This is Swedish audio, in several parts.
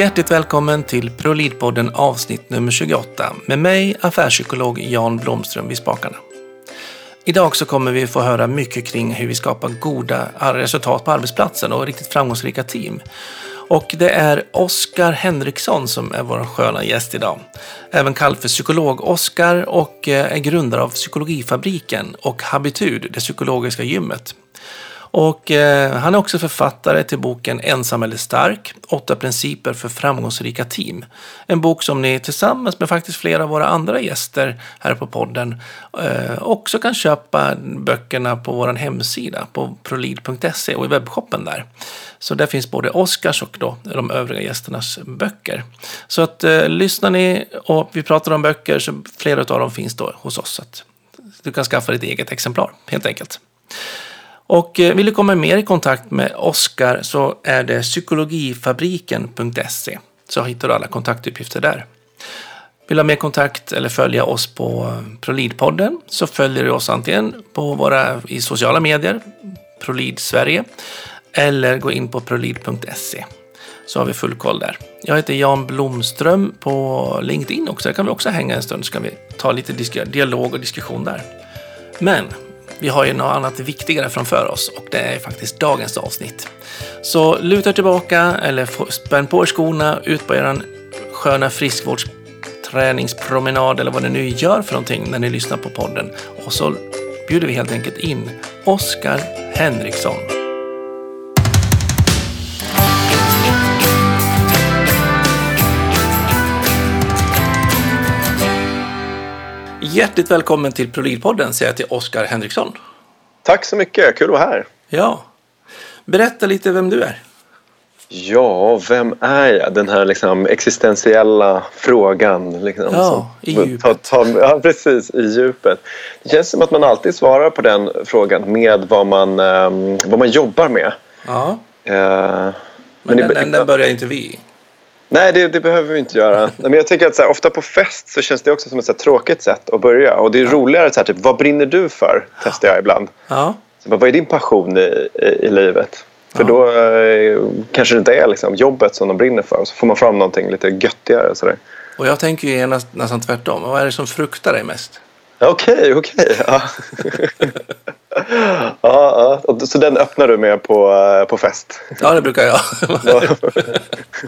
Hjärtligt välkommen till ProLead-podden avsnitt nummer 28 med mig, affärspsykolog Jan Blomström vid spakarna. Idag så kommer vi få höra mycket kring hur vi skapar goda resultat på arbetsplatsen och riktigt framgångsrika team. Och det är Oskar Henriksson som är vår sköna gäst idag. Även kallad för psykolog-Oskar och eh, är grundare av Psykologifabriken och Habitud, det psykologiska gymmet. Och eh, han är också författare till boken Ensam eller stark, åtta principer för framgångsrika team. En bok som ni tillsammans med faktiskt flera av våra andra gäster här på podden eh, också kan köpa böckerna på vår hemsida på prolid.se och i webbshoppen där. Så där finns både Oscars och då de övriga gästernas böcker. Så att eh, lyssnar ni och vi pratar om böcker så flera av dem finns då hos oss. Så att du kan skaffa ditt eget exemplar helt enkelt. Och eh, vill du komma mer i kontakt med Oskar så är det psykologifabriken.se så hittar du alla kontaktuppgifter där. Vill du ha mer kontakt eller följa oss på eh, Prolidpodden så följer du oss antingen på våra i sociala medier, Prolid Sverige, eller gå in på prolid.se så har vi full koll där. Jag heter Jan Blomström på LinkedIn också. Där kan vi också hänga en stund så kan vi ta lite dialog och diskussion där. Men vi har ju något annat viktigare framför oss och det är faktiskt dagens avsnitt. Så luta tillbaka eller spänn på er skorna, ut på er sköna friskvårdsträningspromenad eller vad ni nu gör för någonting när ni lyssnar på podden. Och så bjuder vi helt enkelt in Oskar Henriksson. Hjärtligt välkommen till ProLid-podden säger jag till Oskar Henriksson. Tack så mycket, kul att vara här. Ja. Berätta lite vem du är. Ja, vem är jag? Den här liksom existentiella frågan. Liksom, ja, i djupet. Ta, ta, ja, precis, i djupet. Det känns som att man alltid svarar på den frågan med vad man, um, vad man jobbar med. Ja. Uh, men, men den, den, den börjar inte vi Nej, det, det, behöver vi inte göra. Men jag tycker att så här, ofta på fest så känns det också som ett här, tråkigt sätt att börja. Och det är roligare så här, typ, vad brinner du för? Testar jag ibland. Ja. Så, vad är din passion i, i, i livet? För ja. då eh, kanske det inte är liksom, jobbet som de brinner för. Och så får man fram någonting lite göttigare. Så där. Och jag tänker ju nästan, nästan tvärtom. Vad är det som fruktar dig mest? Okej, okej. Ja. ja, ja. Så den öppnar du med på, eh, på fest? Ja, det brukar jag.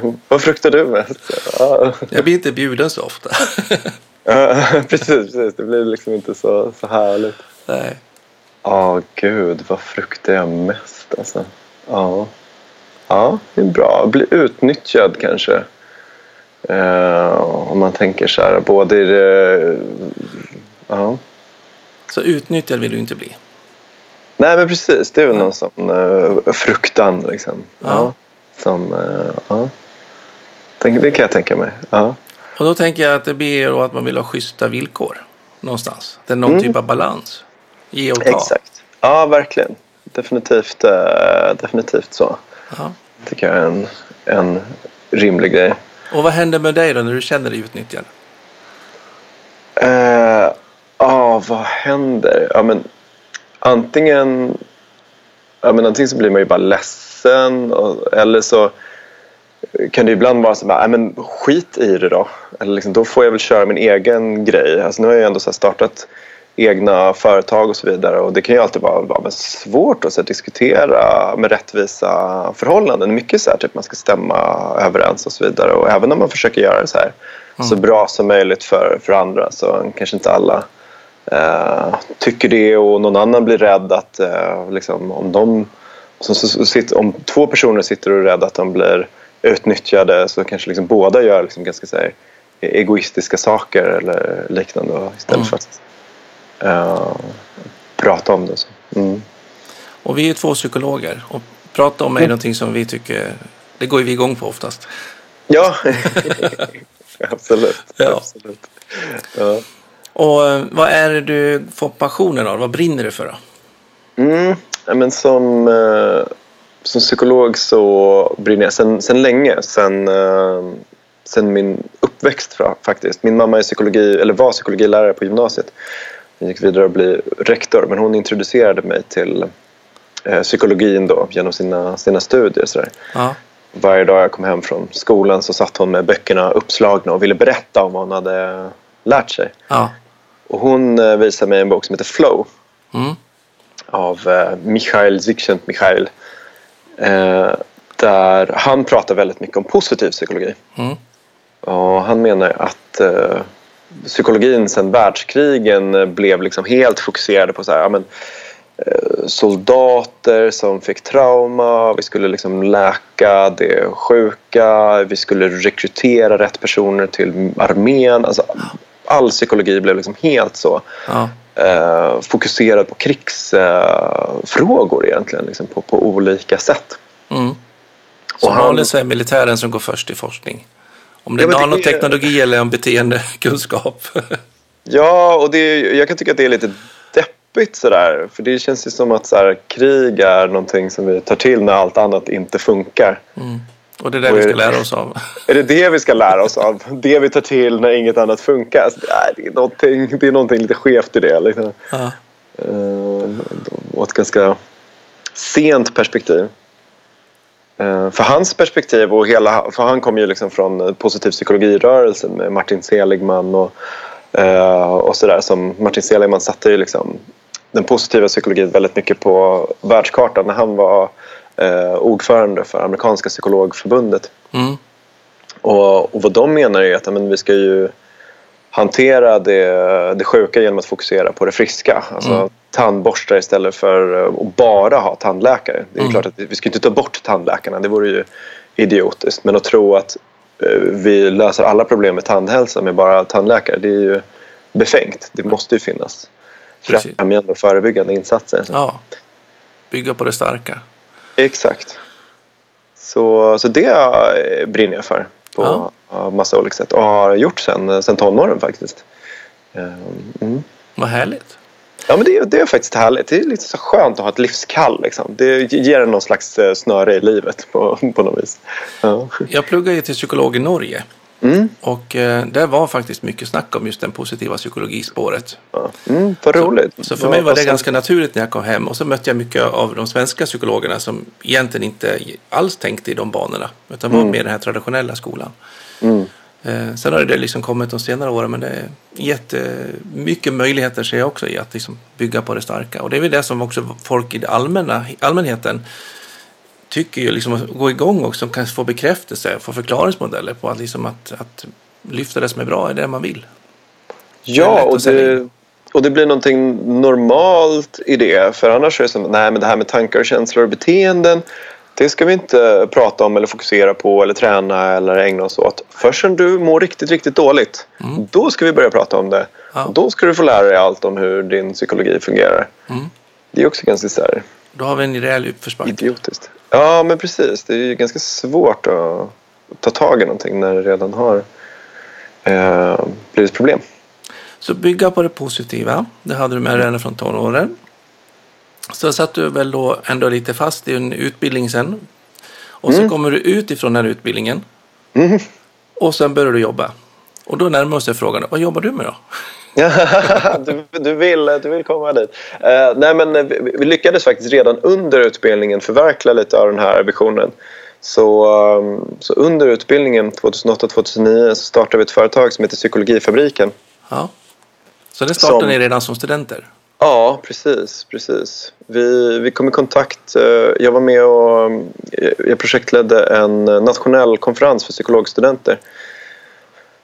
Vad fruktar du mest? Ja. Jag blir inte bjuden så ofta. precis, precis. Det blir liksom inte så, så härligt. Nej. Ja, oh, gud. Vad fruktar jag mest alltså? Ja. Ja, det är bra. Bli utnyttjad kanske. Uh, om man tänker så här, både i det Ja. Så utnyttjad vill du inte bli? Nej, men precis. Det är väl ja. någon sån uh, fruktan. Liksom. Ja. ja. Som, uh, ja. Det kan jag tänka mig. Ja. Och då tänker jag att det blir att man vill ha schyssta villkor någonstans. Det är någon mm. typ av balans. Ge och ta. Exakt. Ja, verkligen. Definitivt, uh, definitivt så. Ja. tycker jag är en, en rimlig grej. Och vad händer med dig då när du känner dig utnyttjad? Uh, Ja, vad händer? Ja, men, antingen, ja, men, antingen så blir man ju bara ledsen och, eller så kan det ibland vara så bara, men skit i det då. Eller liksom, då får jag väl köra min egen grej. Alltså, nu har jag ändå så startat egna företag och så vidare och det kan ju alltid vara, vara svårt att så här, diskutera med rättvisa förhållanden. Mycket så här, typ man ska stämma överens och så vidare och även om man försöker göra det så här mm. så bra som möjligt för, för andra så kanske inte alla eh, tycker det och någon annan blir rädd att eh, liksom, om, de, så, så, så, om två personer sitter och är rädda att de blir utnyttjade så kanske liksom båda gör liksom ganska så här, egoistiska saker eller liknande istället mm. för att uh, prata om det. Så. Mm. Och vi är två psykologer och prata om är mm. någonting som vi tycker, det går vi igång på oftast. Ja, absolut. Ja. absolut. Ja. Och eh, vad är det du får passionen av? Vad brinner du för då? Mm, men som, eh, som psykolog så brinner jag sen, sen länge, sen, eh, sen min uppväxt faktiskt. Min mamma är psykologi, eller var psykologilärare på gymnasiet. Jag gick vidare och blev rektor men hon introducerade mig till psykologin då genom sina, sina studier. Så ja. varje dag jag kom hem från skolan så satt hon med böckerna uppslagna och ville berätta om vad hon hade lärt sig. Ja. Och hon eh, visade mig en bok som heter Flow Mm. av eh, Mikhail Csikszentmihalyi. Eh, där han pratar väldigt mycket om positiv psykologi. Mm. Och han menar att psykologin sedan världskrigen blev liksom helt fokuserade på så här, ja, men, soldater som fick trauma, vi skulle liksom läka det sjuka, vi skulle rekrytera rätt personer till armén. Alltså, all psykologi blev liksom helt så Ja. eh, fokuserad på krigsfrågor egentligen, liksom på, på olika sätt. Mm. Som Och han- så är militären som går först i forskning. Om det är Ja, det är- nanoteknologi eller om beteendekunskap. Ja, och det, är- jag kan tycka att det är lite deppigt sådär. För det känns ju som att så här, krig är någonting som vi tar till när allt annat inte funkar. Och det är det vi ska lära oss av. Är det det vi ska lära oss av? Det vi tar till när inget annat funkar? Det, är, någonting, det är någonting lite skevt i det. Liksom. Ja. Eh, och ett ganska sent perspektiv. Eh, för hans perspektiv och hela, för han kom ju liksom från eh, positiv psykologirörelsen med Martin Seligman och, eh, och sådär. Som Martin Seligman satte ju liksom den positiva psykologin väldigt mycket på världskartan när han var eh, ordförande för amerikanska psykologförbundet. Mm. Och, och vad de menar är att men vi ska ju hantera det, det sjuka genom att fokusera på det friska. Alltså Mm. tandborstar istället för att bara ha tandläkare. Det är Mm. klart att vi ska inte ta bort tandläkarna, det vore ju idiotiskt. Men att tro att eh, vi löser alla problem med tandhälsa med bara tandläkare, det är ju befängt. Det måste ju finnas främjande och förebyggande insatser. ja. Bygga på det starka. Exakt. Så, så det brinner jag för på Ja. massa olika sätt och har gjort sen, sen tonåren faktiskt. Eh, Mm. Vad härligt. Ja, men det, är- det är faktiskt härligt. Det är lite så skönt att ha ett livskall. Liksom. Det ger en någon slags eh, snöre i livet på, på något vis. Ja. Jag pluggade ju till psykolog i Norge. Mm. Och eh, där var faktiskt mycket snack om just den positiva psykologispåret. Mm, vad roligt. Så för Vad- mig var det ganska naturligt när jag kom hem. Och så mötte jag mycket av de svenska psykologerna som egentligen inte alls tänkte i de banorna. Utan var mer den här traditionella skolan. Mm. Eh, sen har det liksom kommit de senare åren. Men det är jättemycket möjligheter ser jag också i att liksom bygga på det starka. Och det är väl det som också folk i det allmänna, allmänheten tycker ju liksom att gå igång också. Kan få bekräftelse, få förklaringsmodeller på att, liksom att, att lyfta det som är bra är det man vill. Ja, och det, och det blir någonting normalt i det. För annars är det som nej men det här med tankar och känslor och beteenden det ska vi inte prata om eller fokusera på eller träna eller ägna oss åt. Först när du mår riktigt, riktigt dåligt Mm. då ska vi börja prata om det. Ja. Då ska du få lära dig allt om hur din psykologi fungerar. Mm. Det är också ganska så här, Då har vi en rejäl uppförsbacke. idiotiskt. Ja, men precis. Det är ju ganska svårt att ta tag i någonting när det redan har eh, blivit problem. Så bygga på det positiva, det hade du med dig redan från tonåren. Så satt du väl då ändå lite fast i en utbildning sen. Och så kommer du ut ifrån den utbildningen. Mm. Och sen börjar du jobba. Och då närmar sig frågan, vad jobbar du med då? Du, du, vill, du vill komma dit. Eh, nej, men vi, vi lyckades faktiskt redan under utbildningen förverkliga lite av den här visionen. Så, um, så under utbildningen 2008-2009 så startade vi ett företag som heter Psykologifabriken. Ja. Så det startade Som- ni redan som studenter? Ja, precis. precis. Vi, vi kom i kontakt. eh, Jag var med och eh, jag projektledde en nationell konferens för psykologstudenter.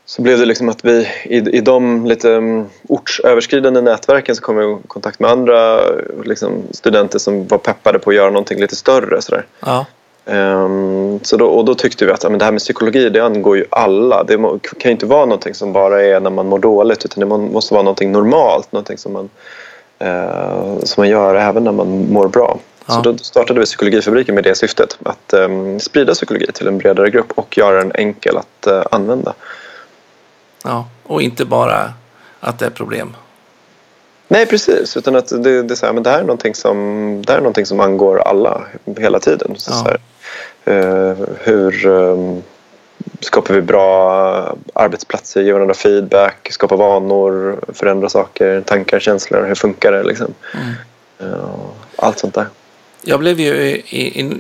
Så blev det liksom att vi i, i de lite mm, ortsöverskridande nätverken så kom vi i kontakt med andra liksom, studenter som var peppade på att göra någonting lite större. Sådär. Ja. Ehm, så då, och då tyckte vi att ja, men det här med psykologi det angår ju alla. Det må, kan ju inte vara någonting som bara är när man mår dåligt utan det må, måste vara någonting normalt. Någonting som man, eh, som man gör även när man mår bra. Ja. Så då startade vi Psykologifabriken med det syftet. Att ehm, sprida psykologi till en bredare grupp och göra den enkel att eh, använda. Ja. Och inte bara att det är problem. Nej, precis. Utan att det, det, är så här, men det här är någonting som, det här är någonting som angår alla hela tiden. Så, Ja. så här, eh, hur eh, skapar vi bra arbetsplatser, ger varandra feedback, skapar vanor, förändrar saker, tankar, känslor. Hur funkar det? Liksom? Mm. Eh, allt sånt där. Jag blev ju i, i,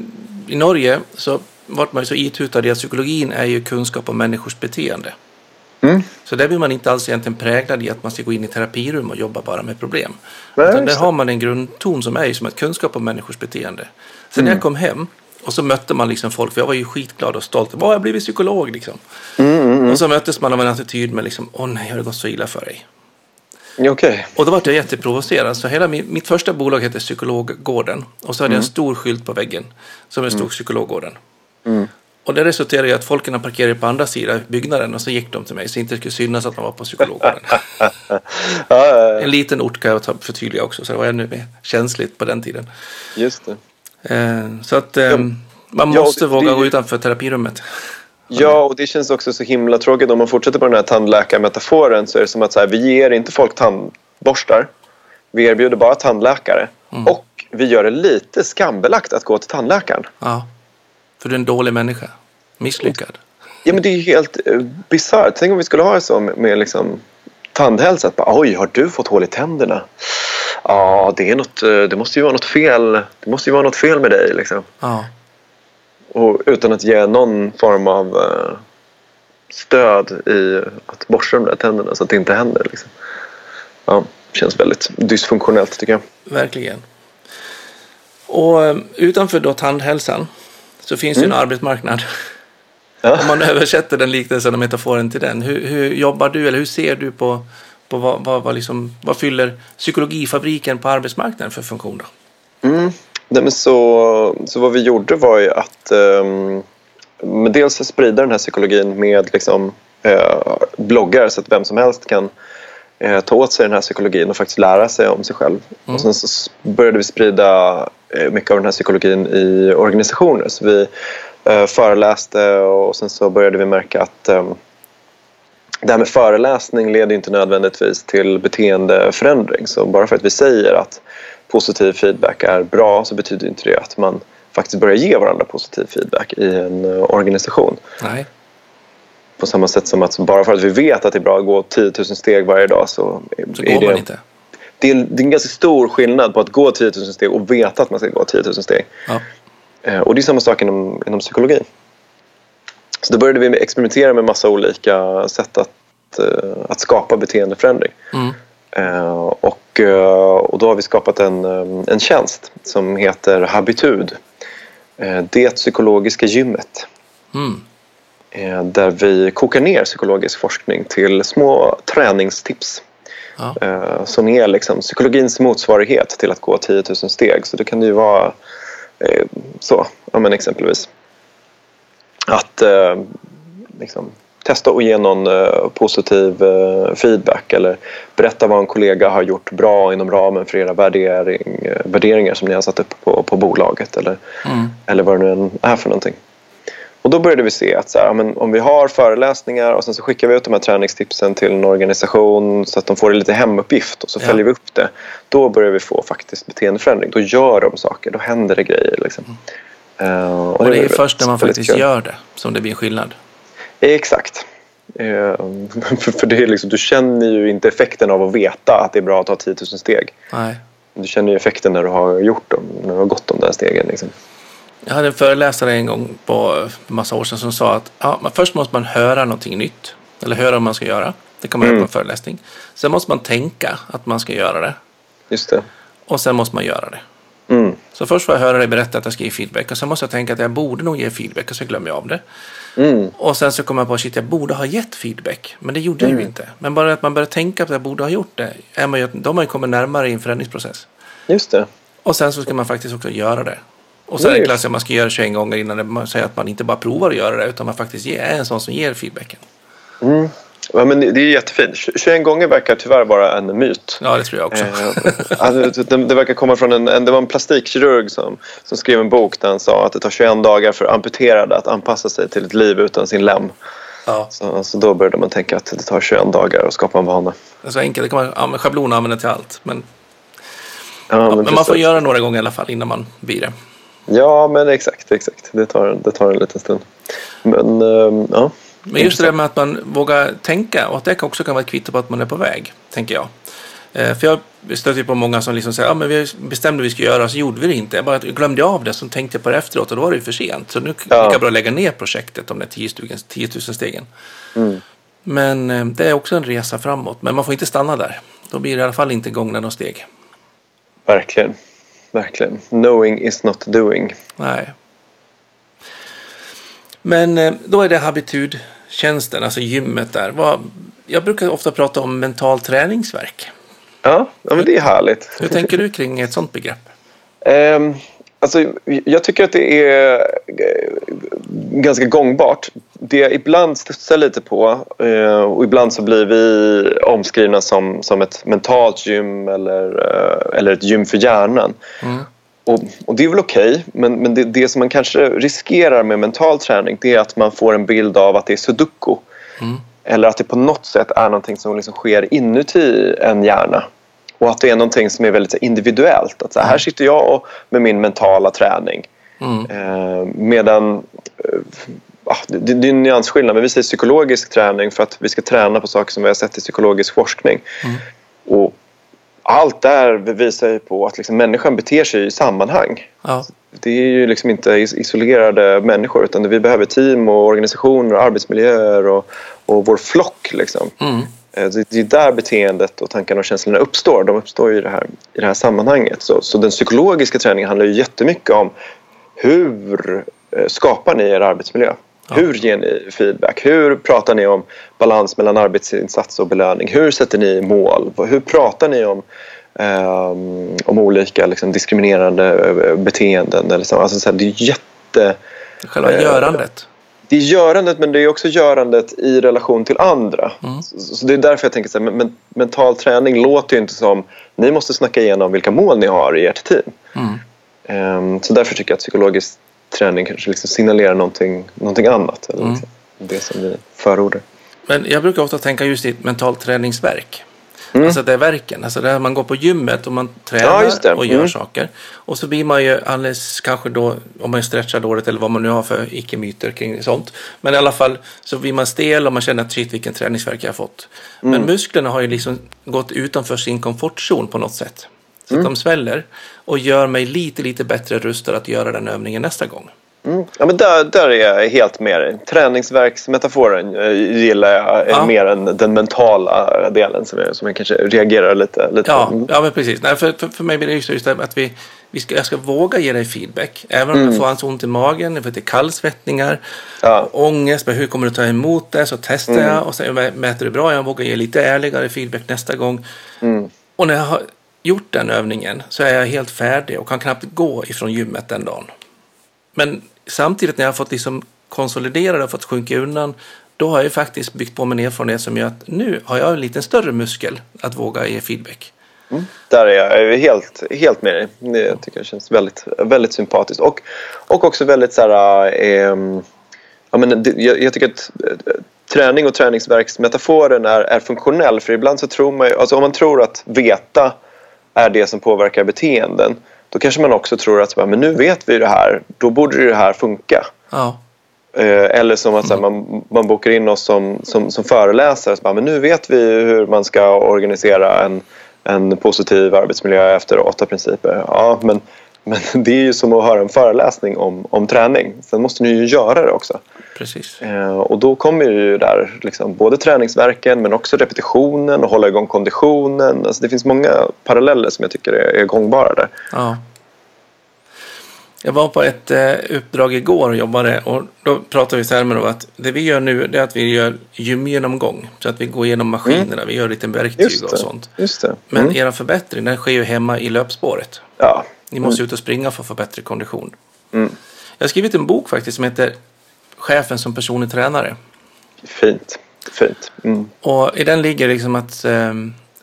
i Norge så vart man ju så itutad i att psykologin är ju kunskap om människors beteende. Mm. Så där blir man inte alls egentligen präglad i att man ska gå in i terapirum och jobba bara med problem. Nej, Utan där har man en grundton som är som ett kunskap om människors beteende. Sen Mm. när jag kom hem och så mötte man liksom folk, för jag var ju skitglad och stolt. Åh, jag har blivit psykolog liksom. Mm, Och så möttes man av en attityd med liksom, åh nej, har det gått så illa för dig? Okej. Och då var jag jätteprovocerad. Så hela min, mitt första bolag hette Psykologgården. Och så hade jag en stor skylt på väggen som det stod Psykologgården. Mm. Och det resulterade i att folken parkerade på andra sidan byggnaden och så gick de till mig så inte det skulle synas att de var på Psykologgården. Ja, ja, en liten ort kan jag förtydliga också så det var ännu mer känsligt på den tiden. ja, just det. Eh, så att eh, man Ja, måste det- våga det- gå utanför terapirummet. Ja, och det känns också så himla tråkigt om man fortsätter på den här tandläkarmetaforen så är det som att så här, vi ger inte folk tandborstar. Vi erbjuder bara tandläkare. Och vi gör det lite skambelagt att gå till tandläkaren. Ja. För du är en dålig människa. Misslyckad. Ja, men det är ju helt uh, bisarrt. Tänk om vi skulle ha det så med, med liksom, tandhälsa. Att bara, Oj, har du fått hål i tänderna? Ja, det, är något, eh, det måste ju vara något fel. Det måste ju vara något fel med dig. Liksom. Ja. Och utan att ge någon form av eh, stöd i att borsta de där tänderna så att det inte händer. Liksom. Ja, känns väldigt dysfunktionellt tycker jag. Verkligen. Och eh, utanför då tandhälsan så finns ju en arbetsmarknad. Ja. Om man översätter den liknelsen och metaforen till den. Hur, hur jobbar du eller hur ser du på, på vad, vad, vad, liksom, vad fyller psykologifabriken på arbetsmarknaden för funktion? Då? Mm. Nej, men så, så vad vi gjorde var ju att um, dels sprida den här psykologin med liksom, eh, bloggar så att vem som helst kan eh, ta åt sig den här psykologin och faktiskt lära sig om sig själv. Och sen så började vi sprida eh, mycket av den här psykologin i organisationer. Så vi eh, föreläste och sen så började vi märka att ehm, det här med föreläsning leder inte nödvändigtvis till beteendeförändring. Så bara för att vi säger att positiv feedback är bra så betyder inte det att man faktiskt börjar ge varandra positiv feedback i en eh, organisation. Nej. På samma sätt som att bara för att vi vet att det är bra att gå 10 000 steg varje dag så, Så går det, man inte. Det, är en, det är en ganska stor skillnad på att gå 10 000 steg och veta att man ska gå 10 000 steg. Ja. Eh, Och det är samma sak inom, inom psykologi. Så då började vi experimentera med massa olika sätt att, eh, att skapa beteendeförändring. Mm. Eh, och, och då har vi skapat en, en tjänst som heter Habitud. Det psykologiska gymmet. Mm. Eh, där vi kokar ner psykologisk forskning till små träningstips. Ja. Eh, som är liksom psykologins motsvarighet till att gå 10 000 steg. Så det kan ju vara eh, så, ja, men exempelvis att liksom, testa att ge någon positiv feedback eller berätta vad en kollega har gjort bra inom ramen för era värdering, värderingar som ni har satt upp på, på bolaget eller, Mm. eller vad det nu än är för någonting. Och då började vi se att så här, men om vi har föreläsningar och sen så skickar vi ut de här träningstipsen till en organisation så att de får det lite hemuppgift och så Ja. följer vi upp det. Då börjar vi få faktiskt beteendeförändring. Då gör de saker, då händer det grejer. Liksom. Eh, Och det är väldigt- först när man faktiskt kul. gör det som det blir skillnad. Exakt. För för det är liksom, du känner ju inte effekten av att veta att det är bra att ta 10 000 steg. Nej. Du känner ju effekten när du har gjort dem, när du har gått de där stegen. Liksom. Jag hade en föreläsare en gång på massa år sedan som sa att ja, först måste man höra någonting nytt. Eller höra vad man ska göra. Det kan man göra på en föreläsning. Sen måste man tänka att man ska göra det. Just det. Och sen måste man göra det. Mm. Så först får jag höra dig berätta att jag ska ge feedback. Och sen måste jag tänka att jag borde nog ge feedback. Och så glömmer jag av det. Mm. Och sen så kommer jag på att jag borde ha gett feedback. Men det gjorde jag ju inte. Men bara att man börjar tänka på att jag borde ha gjort det. Är man ju, då har man ju kommit närmare i en förändringsprocess. Just det. Och sen så ska man faktiskt också göra det. Och så är det att man ska göra det 21 gånger innan man säger att man inte bara provar att göra det utan man faktiskt är en sån som ger feedbacken. Mm. Ja, men det är jättefint. 21 gånger verkar tyvärr vara en myt. Ja, det tror jag också. Eh, alltså, det, det verkar komma från en, en, det var en plastikkirurg som, som skrev en bok där han sa att det tar 21 dagar för amputerade att anpassa sig till ett liv utan sin lem. Ja, Så, så då började man tänka att det tar 21 dagar att skapa en vana. så enkelt. Det kan man ja, men schablon använda till allt. Men, Ja, ja, men man får göra några gånger i alla fall innan man blir det. Ja, men exakt. exakt. Det, tar, det tar en liten stund. Men ehm, ja. Men just det där med att man vågar tänka och att det också kan vara ett kvitto på att man är på väg, tänker jag. Eh, för jag stöter på många som liksom säger, ja men vi bestämde vad vi skulle göra, så gjorde vi det inte. Jag bara glömde av det, så tänkte jag på det efteråt och då var det ju för sent. Så nu ja. lika bra att lägga ner projektet, de där 10 000 stegen. Mm. Men eh, det är också en resa framåt. Men man får inte stanna där. Då blir det i alla fall inte gångna några steg. Verkligen. Verkligen. Knowing is not doing. Nej. Men eh, då är det habitudtjänsten, alltså gymmet där. Jag brukar ofta prata om mental träningsverk. Ja, ja men det är härligt. Hur tänker du kring ett sånt begrepp? Um, alltså, jag tycker att det är ganska gångbart. Det jag ibland studsar lite på uh, och ibland så blir vi omskrivna som, som ett mentalt gym eller, uh, eller ett gym för hjärnan. Mm. Och, och, det är väl okej, okay, men, men det, det, som man kanske riskerar med mental träning det är att man får en bild av att det är sudoku. Mm. Eller att det på något sätt är någonting som liksom sker inuti en hjärna. Och att det är någonting som är väldigt individuellt. Att så här sitter jag med min mentala träning. Mm. Eh, medan eh, det, det är en nyansskillnad, men vi säger psykologisk träning för att vi ska träna på saker som vi har sett i psykologisk forskning. Mm. Och allt där visar ju på att liksom människan beter sig i sammanhang. Ja. Det är ju liksom inte isolerade människor utan vi behöver team och organisationer och arbetsmiljöer och, och vår flock. Liksom. Mm. Eh, det är där beteendet och tankarna och känslorna uppstår. De uppstår i det här, i det här sammanhanget. Så, så den psykologiska träningen handlar ju jättemycket om hur eh, skapar ni er arbetsmiljö? Hur ger ni feedback? Hur pratar ni om balans mellan arbetsinsats och belöning? Hur sätter ni mål? Hur pratar ni om, um, om olika liksom, diskriminerande eh, beteenden? Eller så? Alltså, så här, det är jätte... Själva uh, görandet? Det är görandet men det är också görandet i relation till andra. Mm. Så, så, det är därför jag tänker så här, men, mental träning låter ju inte som ni måste snacka igenom vilka mål ni har i ert team. Mm. Um, så därför tycker jag att psykologiskt träning kanske liksom signalerar någonting, någonting annat. Eller mm. liksom det som vi förordar. Men jag brukar ofta tänka just i ett mentalt träningsverk. Mm. Alltså det är verken. Alltså där man går på gymmet och man tränar ja, och gör mm. saker. Och så blir man ju alldeles kanske då, om man stretchar dåligt eller vad man nu har för icke-myter kring sånt. Men i alla fall så blir man stel och man känner att shit vilken träningsverk jag har fått. Mm. Men musklerna har ju liksom gått utanför sin komfortzon på något sätt. Så att mm. de sväller och gör mig lite, lite bättre rustad att göra den övningen nästa gång. Mm. Ja, men där, där är jag helt med dig. Träningsverksmetaforen eh, gillar jag ja. mer än den mentala delen som jag, som jag kanske reagerar lite, lite ja, på. Mm. Ja, men precis. Nej, för, för, för mig blir det just, just att vi, vi ska, jag ska våga ge dig feedback. Även om mm. jag får alltså ont i magen, för det är kallsvettningar, ja. ångest, men hur kommer du ta emot det? Så testar mm. jag och sen mäter det bra. Jag vågar ge lite ärligare feedback nästa gång. Mm. Och när jag har gjort den övningen så är jag helt färdig och kan knappt gå ifrån gymmet den dagen. Men samtidigt när jag har fått liksom konsolidera det och fått sjunka undan då har jag faktiskt byggt på min erfarenhet som gör att nu har jag en lite större muskel att våga ge feedback. Mm. Där är jag helt, helt med dig. Det tycker jag känns väldigt, väldigt sympatiskt. Och, och också väldigt så här... Eh, ja, men jag, jag, tycker att eh, träning och träningsverksmetaforen är, är funktionell. För ibland så tror man ju, alltså om man tror att veta är det som påverkar beteenden då kanske man också tror att men nu vet vi det här, då borde det här funka. Ja. Eh, eller som att man, man bokar in oss som, som, som föreläsare. Så bara, men nu vet vi hur man ska organisera en, en positiv arbetsmiljö efter åtta principer. Ja, men, men det är ju som att höra en föreläsning om, om träning. Sen måste ni ju göra det också. Precis. Eh, och då kommer ju där liksom, både träningsverken men också repetitionen och hålla igång konditionen. Alltså, det finns många paralleller som jag tycker är, gångbara där. Ja. Jag var på ett eh, uppdrag igår och jobbade och då pratade vi så här med att det vi gör nu är att vi gör gymgenomgång. Så att vi går igenom maskinerna, mm. vi gör lite verktyg och sånt. Just det. Men mm. era förbättring den sker ju hemma i löpspåret. Ja. Ni måste mm. ut och springa för att få bättre kondition. Mm. Jag har skrivit en bok faktiskt som heter Chefen som personlig tränare. Fint. Fint. Mm. Och i den ligger liksom att eh,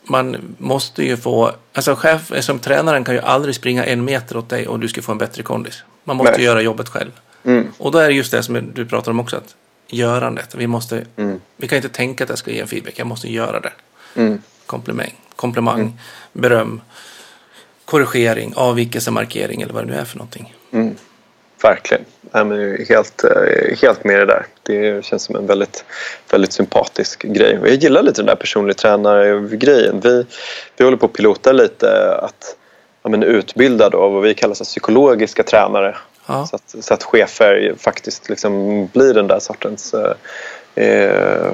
man måste ju få, alltså chef, som tränaren kan ju aldrig springa en meter åt dig och du ska få en bättre kondis. Man måste Nej. göra jobbet själv. Mm. Och då är det just det som du pratar om också, att görandet. Vi, måste, mm. vi kan inte tänka att jag ska ge en feedback, jag måste göra det. Mm. Komplimang, komplimang mm. beröm, korrigering, avvikelse, markering eller vad det nu är för någonting. Verkligen. Jag är helt, eh, helt med det där. Det känns som en väldigt, väldigt sympatisk grej. Jag gillar lite den där personlig tränare-grejen. Vi, vi håller på att pilota lite att ja, men utbilda då, vad vi kallar så psykologiska tränare. Ja. Så, att, så att chefer faktiskt liksom blir den där sortens eh, eh,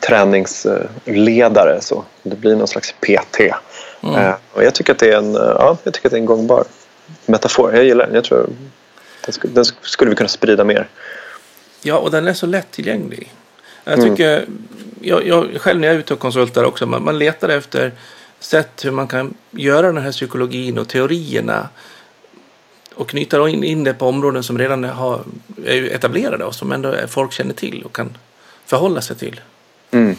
träningsledare. Så. Det blir någon slags PT. Mm. Eh, och jag tycker att det är en, ja, jag tycker att det är en gångbar metafor. Jag gillar den. Jag tror den, skulle, den skulle vi kunna sprida mer. Ja, och den är så lättillgänglig. Jag tycker, mm. jag, jag, själv när jag är ute och konsultar också, man, man letar efter sätt hur man kan göra den här psykologin och teorierna och knyta in, in det på områden som redan har, är etablerade och som ändå folk känner till och kan förhålla sig till. Mm.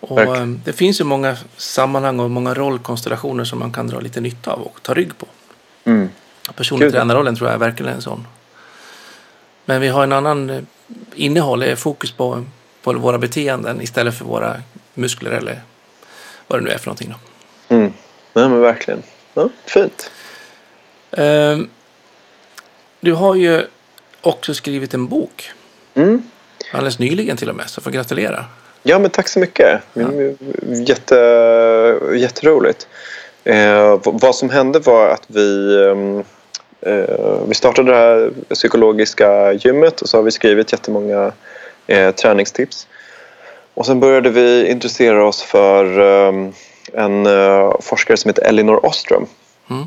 Och, ehm, det finns ju många sammanhang och många rollkonstellationer som man kan dra lite nytta av och ta rygg på. Mm. Personlig tränarrollen tror jag är verkligen en sån. Men vi har en annan eh, innehåll, fokus på, på våra beteenden istället för våra muskler eller vad det nu är för någonting. Då. Mm. Nej men verkligen. Ja, fint. Um, du har ju också skrivit en bok. Mm. Alldeles nyligen till och med, så får gratulera. Ja, men tack så mycket. Ja. Jätte, jätteroligt. Eh, vad som hände var att vi, eh, vi startade det här psykologiska gymmet och så har vi skrivit jättemånga eh, träningstips. Och sen började vi intressera oss för eh, en eh, forskare som heter Elinor Ostrom. Mm.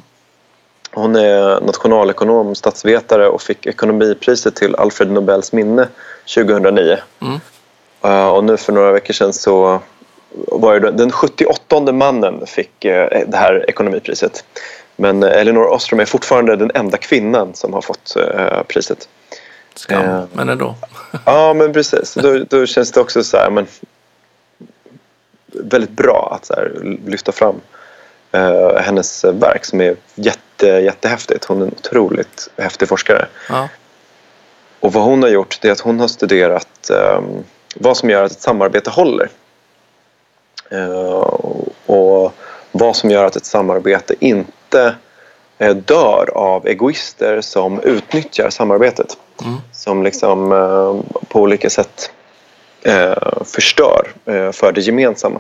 Hon är nationalekonom, statsvetare och fick ekonomipriset till Alfred Nobels minne 2009. Mm. Och nu för några veckor sedan så var det den 78 mannen fick det här ekonomipriset. Men uh, Elinor Ostrom är fortfarande den enda kvinnan som har fått uh, priset. Skam, men ändå. ja, men precis. Då, då, känns det också så här, men, väldigt bra att så här, lyfta fram hennes verk som är jätte jätte, jättehäftigt. Hon är en otroligt häftig forskare. Ja. Och vad hon har gjort det är att hon har studerat um, vad som gör att ett samarbete håller. Uh, och vad som gör att ett samarbete inte uh, dör av egoister som utnyttjar samarbetet. Mm. Som liksom uh, på olika sätt förstör för det gemensamma.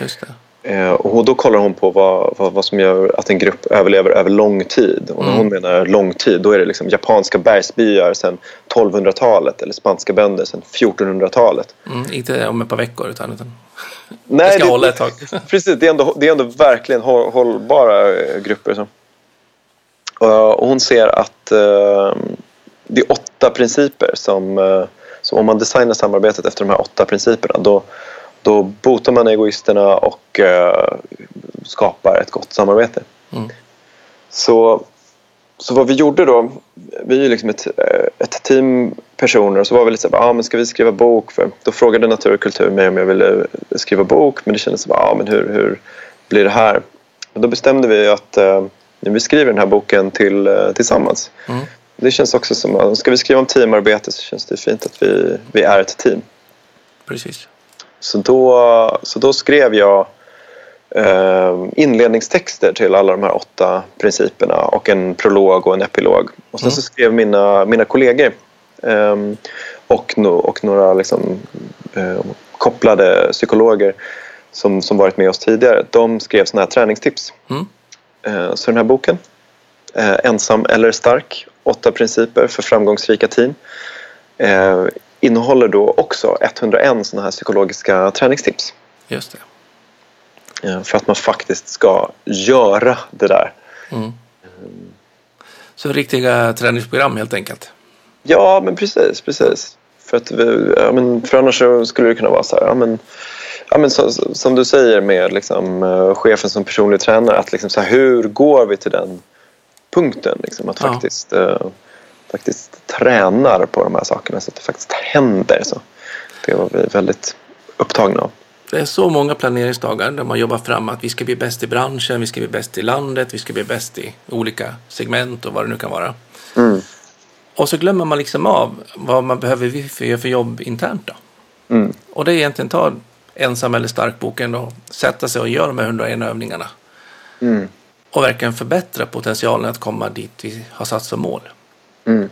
Just det. Eh, och då kollar hon på vad, vad, vad, som gör att en grupp överlever över lång tid. Och när hon mm. menar lång tid då är det liksom japanska bergsbyar sedan 1200-talet eller spanska bönder sedan 1400-talet. Mm, inte om ett par veckor utan, utan Nej, det ska det, hålla ett tag. precis, det är, ändå, det är ändå verkligen hållbara eh, grupper. Så. Och hon ser att det är åtta principer som, som om man designar samarbetet efter de här åtta principerna då då botar man egoisterna och uh, skapar ett gott samarbete. Mm. Så, så vad vi gjorde då, vi är liksom ett, eh, ett team personer och så var vi lite så här, ah, men ska vi skriva bok? För då frågade Natur och kultur mig om jag ville skriva bok men det kändes som, ah, men hur, hur blir det här? Och då bestämde vi att uh, vi skriver den här boken till, uh, tillsammans. Mm. Det känns också som, ska vi skriva om teamarbete så känns det fint att vi, vi är ett team. Precis. Så då, så då skrev jag eh, inledningstexter till alla de här åtta principerna och en prolog och en epilog. Och sen mm. så skrev mina, mina kollegor eh, och, no, och några liksom, eh, kopplade psykologer som, som varit med oss tidigare, de skrev såna här träningstips. Mm. Eh, så den här boken, eh, Ensam eller stark, åtta principer för framgångsrika team eh, innehåller då också 101 sådana här psykologiska träningstips. Just det. För att man faktiskt ska göra det där. Mm. Så riktiga träningsprogram helt enkelt? Ja, men precis. precis. För, att vi, ja, men för annars skulle det kunna vara så här, ja, men, ja, men så, som du säger med liksom, uh, chefen som personlig tränare, att liksom, så här, hur går vi till den punkten? Liksom, att ja. faktiskt uh, faktiskt tränar på de här sakerna så att det faktiskt händer. Så det var vi väldigt upptagna av. Det är så många planeringsdagar där man jobbar fram att vi ska bli bäst i branschen, vi ska bli bäst i landet, vi ska bli bäst i olika segment och vad det nu kan vara. Mm. Och så glömmer man liksom av vad man behöver göra för jobb internt då. Mm. Och det är egentligen ta ensam eller stark-boken och sätta sig och göra de här 101 övningarna. Mm. Och verkligen förbättra potentialen att komma dit vi har satt som mål. Mm.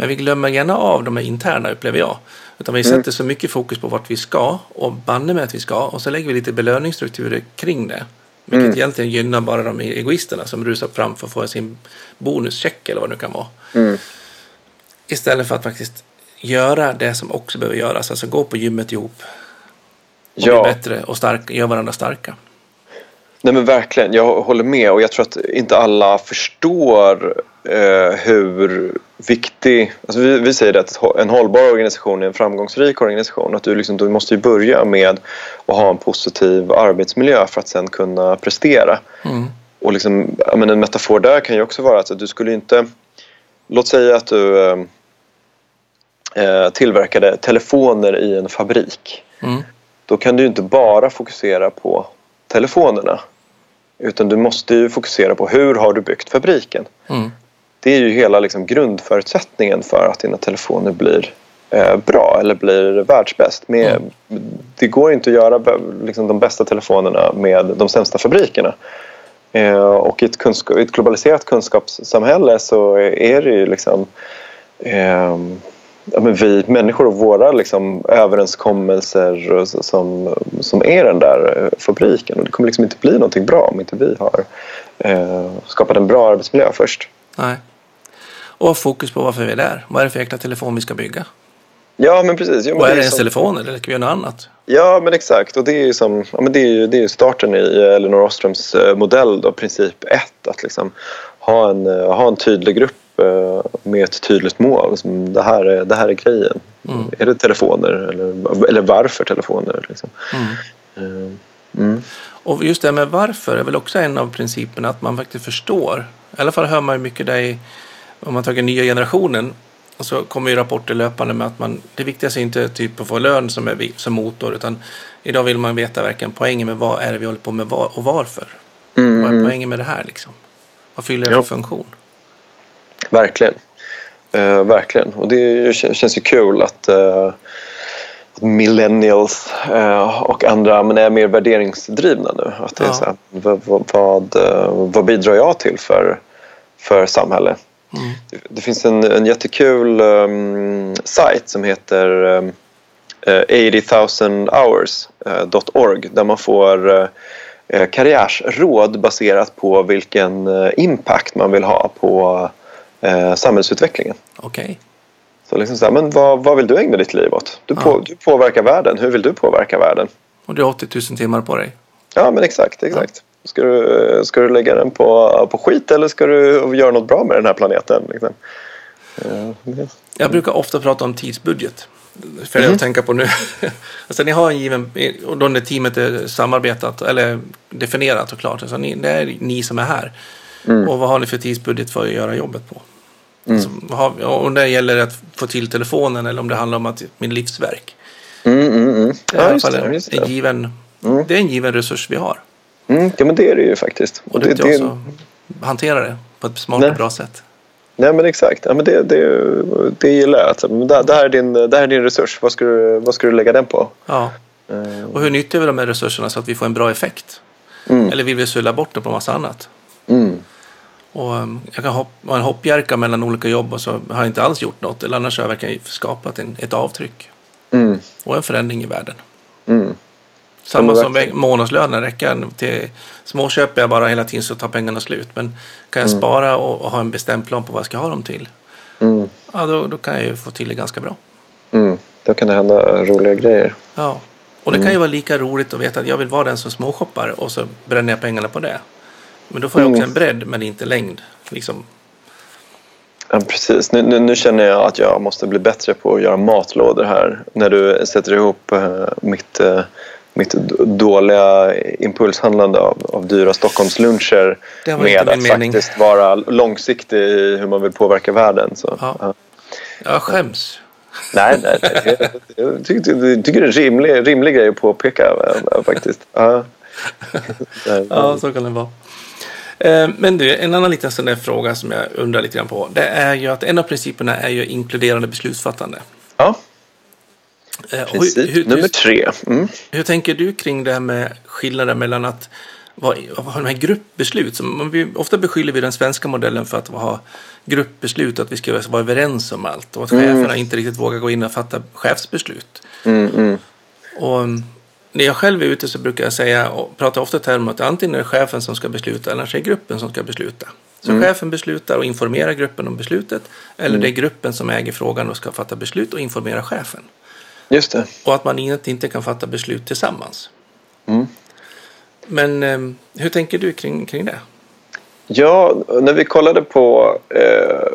Men vi glömmer gärna av de här interna upplever jag. Utan vi sätter så mycket fokus på vart vi ska och banne med att vi ska och så lägger vi lite belöningsstrukturer kring det. Vilket Mm. egentligen gynnar bara de egoisterna som rusar fram för att få sin bonuscheck eller vad det nu kan vara. Mm. Istället för att faktiskt göra det som också behöver göras. Alltså gå på gymmet ihop. Och Ja. bli bättre och stark, göra varandra starka. Nej men verkligen, jag håller med och jag tror att inte alla förstår eh, hur viktig... Alltså vi, vi säger att en hållbar organisation är en framgångsrik organisation. Att du, liksom, du måste börja med att ha en positiv arbetsmiljö för att sen kunna prestera. Mm. Och liksom, men en metafor där kan ju också vara att du skulle inte... Låt säga att du eh, eh, tillverkade telefoner i en fabrik Mm. då kan du inte bara fokusera på telefonerna. Utan du måste ju fokusera på hur har du byggt fabriken. Mm. Det är ju hela liksom grundförutsättningen för att dina telefoner blir eh, bra eller blir världsbäst. Med, Mm. Det går inte att göra liksom, de bästa telefonerna med de sämsta fabrikerna. Eh, och i ett, kunskap, i ett globaliserat kunskapssamhälle så är det ju liksom ehm, ja, men vi människor och våra liksom, överenskommelser och som, som är den där eh, fabriken. Och det kommer liksom inte bli någonting bra om inte vi har eh, skapat en bra arbetsmiljö först. Nej. Och ha fokus på varför vi är där. Vad är det för jäkla telefon vi ska bygga? Ja, men precis. Ja, men Och är det ens som, telefoner eller ska vi göra något annat? ja, men exakt. Och det är ju som, ja, men det är ju, det är starten i Elinor Oströms eh, modell, då, princip 1. Att liksom ha, en, eh, ha en tydlig grupp eh, med ett tydligt mål. Som det, här är, det här är grejen. Mm. Är det telefoner eller, eller varför telefoner? Liksom. Mm. Mm. Och just det med varför är väl också en av principerna att man faktiskt förstår. I alla fall hör man ju mycket där i, om man tar nya generationen. Och så kommer ju rapporter löpande med att man, det viktigaste är inte typ att få lön som, är, som motor. Utan idag vill man veta verkligen poängen med vad är det vi håller på med var, och varför. Mm, Vad är mm. poängen med det här liksom? Vad fyller det Ja. för funktion? Verkligen. Eh, verkligen. Och det känns ju kul att, eh, att millennials eh, och andra men är mer värderingsdrivna nu. Att det är så här, vad, vad, vad, eh, vad bidrar jag till för, för samhälle? Mm. Det, det finns en, en jättekul um, sajt som heter um, eh, 80,000hours.org där man får eh, karriärsråd baserat på vilken impact man vill ha på eh, samhällsutvecklingen. Okej. Så liksom så här, men vad, vad vill du ägna ditt liv åt? Du, Ja. på, du påverkar världen. Hur vill du påverka världen? Och du har 80 000 timmar på dig. Ja, men exakt. exakt. Ska, du, ska du lägga den på, på skit eller ska du göra något bra med den här planeten? Liksom? Eh, det- Jag brukar ofta prata om tidsbudget. För det Mhm. att tänka på nu. alltså ni har en given, och då när teamet är samarbetat eller definierat och klart. Alltså ni, det är ni som är här. Mm. Och vad har ni för tidsbudget för att göra jobbet på? Har, och det gäller att få till telefonen eller om det handlar om att min livsverk. Mm, mm, mm. Det är i Ja, alla just fall det. en, Just en det. given, Mm. det är en given resurs vi har. Mm, ja, men det är det ju faktiskt. Och det, det, det, också hantera det på ett smart Nej. och bra sätt. nej, men exakt. Ja, men det, det, det gillar jag. Alltså, det, det, här är din, det här är din resurs. Vad ska, du, vad ska du lägga den på? Ja. Eh, Och hur nyttjar vi de här resurserna så att vi får en bra effekt? Mm. Eller vill vi sulla bort det på massa annat? Mm. Och um, jag kan hoppa, vara en hoppjerka mellan olika jobb och så har jag inte alls gjort något. Eller annars har jag verkligen skapat en, ett avtryck Mm. och en förändring i världen. Mm. Samma som månadslönen räcker till småköper jag bara hela tiden så tar pengarna slut. Men kan jag spara och, och ha en bestämd plan på vad jag ska ha dem till. Mm. Ja, då, då kan jag ju få till det ganska bra. Mm. Då kan det hända roliga grejer. Ja. Och det kan ju vara lika roligt att veta att jag vill vara den som småshoppar och så bränner jag pengarna på det. Men då får jag också Mm. en bredd men inte längd. Liksom. Ja, precis. Nu, nu, nu känner jag att jag måste bli bättre på att göra matlådor här. När du sätter ihop eh, mitt, eh, mitt dåliga impulshandlande av, av dyra Stockholmsluncher med att mening. faktiskt vara långsiktig i hur man vill påverka världen. Så, Ja. ja. Jag skäms. Nej, nej, nej. Jag, tycker, jag tycker det är en rimlig, rimlig grej att påpeka eh, faktiskt. Ja. Ja, så kan det vara. Eh, Men du, en annan liten sån där fråga som jag undrar lite grann på. Det är ju att en av principerna är ju inkluderande beslutsfattande. ja, Eh, princip hur, hur, nummer tre. Mm. hur tänker du kring det här med skillnaden mellan att vad, vad de här gruppbeslut, som, vi, ofta beskyller vi den svenska modellen för att ha gruppbeslut, att vi ska vara överens om allt och att mm. cheferna inte riktigt vågar gå in och fatta chefsbeslut. Mm, mm. Och när jag själv är ute så brukar jag säga, och pratar ofta termer att antingen är det chefen som ska besluta eller så är det gruppen som ska besluta. Så mm. chefen beslutar och informerar gruppen om beslutet eller mm. det är gruppen som äger frågan och ska fatta beslut och informera chefen. Just det. Och att man inte kan fatta beslut tillsammans. Mm. Men eh, hur tänker du kring, kring det? Ja, när vi kollade på eh,